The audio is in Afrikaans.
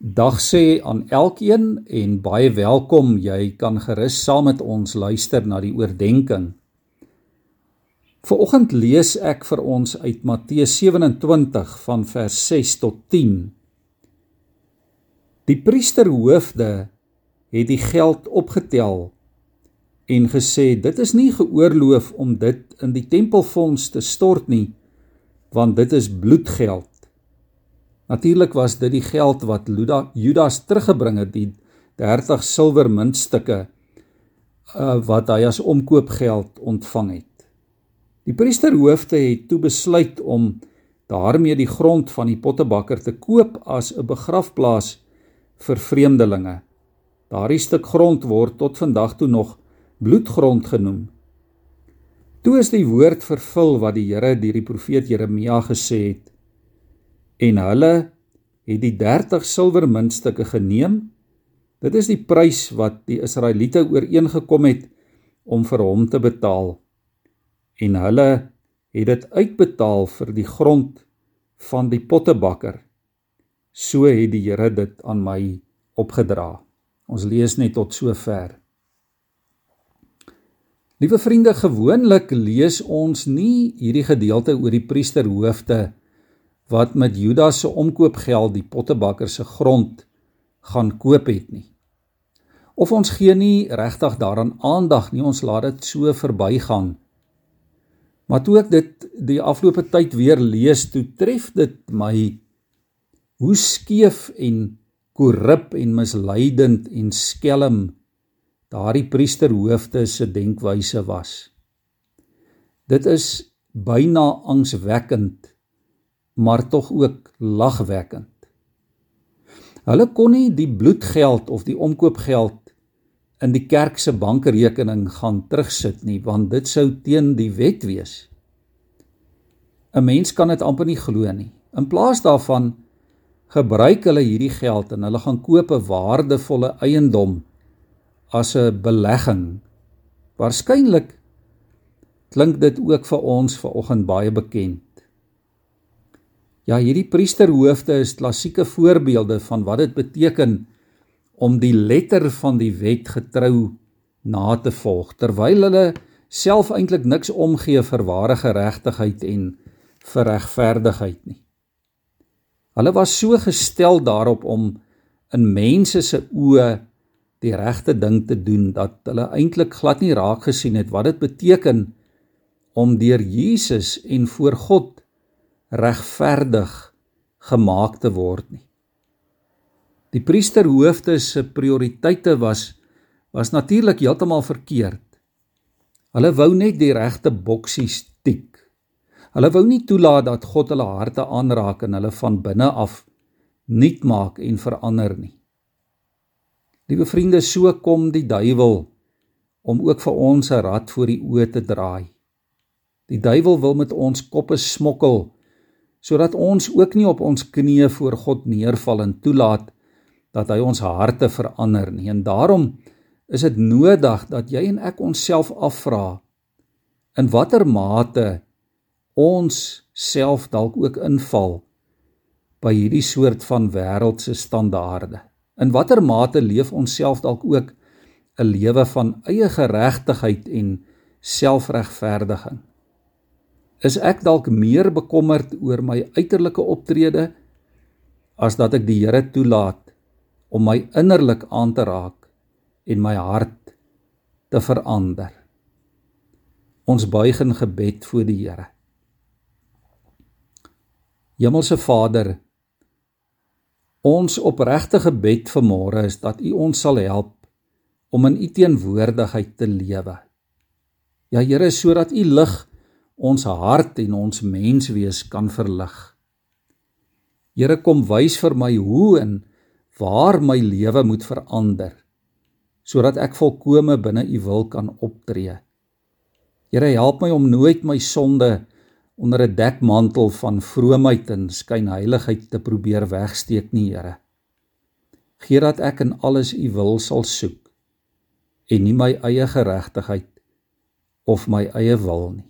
Dag sê aan elkeen en baie welkom. Jy kan gerus saam met ons luister na die oordeenking. Vanoggend lees ek vir ons uit Matteus 27 van vers 6 tot 10. Die priesterhoofde het die geld opgetel en gesê dit is nie geoorloof om dit in die tempelfonds te stort nie want dit is bloedgeld Natuurlik was dit die geld wat Luda, Judas teruggebring het, die 30 silwer muntstukke uh, wat hy as omkoopgeld ontvang het. Die priesterhoofde het toe besluit om daarmee die grond van die pottebakker te koop as 'n begrafplaas vir vreemdelinge. Daardie stuk grond word tot vandag toe nog bloedgrond genoem. Toe is die woord vervul wat die Here deur die profeet Jeremia gesê het: en hulle het die 30 silwer muntstukke geneem. Dit is die prys wat die Israeliete ooreengekom het om vir hom te betaal. En hulle het dit uitbetaal vir die grond van die pottebakker. So het die Here dit aan my opgedra. Ons lees net tot sover. Liewe vriende, gewoonlik lees ons nie hierdie gedeelte oor die priesterhoofde wat met Judas se omkoopgeld die pottebakker se grond gaan koop het nie. Of ons gee nie regtig daaraan aandag nie, ons laat dit so verbygaan. Maar toe ek dit die afgelope tyd weer lees, toe tref dit my hoe skeef en korrup en misleidend en skelm daardie priesterhoofde se denkwyse was. Dit is byna angswekkend maar tog ook lagwekkend. Hulle kon nie die bloedgeld of die omkoopgeld in die kerk se bankrekening gaan terugsit nie, want dit sou teen die wet wees. 'n Mens kan dit amper nie glo nie. In plaas daarvan gebruik hulle hierdie geld en hulle gaan koop 'n waardevolle eiendom as 'n belegging. Waarskynlik klink dit ook vir ons vanoggend baie bekend. Ja, hierdie priesterhoofde is klassieke voorbeelde van wat dit beteken om die letter van die wet getrou na te volg terwyl hulle self eintlik niks omgee vir ware geregtigheid en vir regverdigheid nie. Hulle was so gestel daarop om in mense se oë die regte ding te doen dat hulle eintlik glad nie raak gesien het wat dit beteken om deur Jesus en voor God regverdig gemaak te word nie. Die priesterhoofde se prioriteite was was natuurlik heeltemal verkeerd. Hulle wou net die regte boksies tik. Hulle wou nie toelaat dat God hulle harte aanraak en hulle van binne af nuut maak en verander nie. Liewe vriende, so kom die duiwel om ook vir ons 'n rad voor die oë te draai. Die duiwel wil met ons koppe smokkel sodat ons ook nie op ons knieë voor God neerval en toelaat dat hy ons harte verander nie. En daarom is dit nodig dat jy en ek onsself afvra in watter mate ons self dalk ook inval by hierdie soort van wêreldse standaarde. In watter mate leef ons self dalk ook 'n lewe van eie geregtigheid en selfregverdiging? Is ek dalk meer bekommerd oor my uiterlike optrede as dat ek die Here toelaat om my innerlik aan te raak en my hart te verander. Ons buig in gebed voor die Here. Hemelse Vader, ons opregte gebed vanmôre is dat U ons sal help om in U teenwoordigheid te lewe. Ja Here, sodat U lig ons hart en ons menswees kan verlig. Here kom wys vir my hoe en waar my lewe moet verander sodat ek volkome binne u wil kan optree. Here help my om nooit my sonde onder 'n dekmantel van vroomheid en skynheiligheid te probeer wegsteek nie, Here. Gee dat ek in alles u wil sal soek en nie my eie geregtigheid of my eie wil nie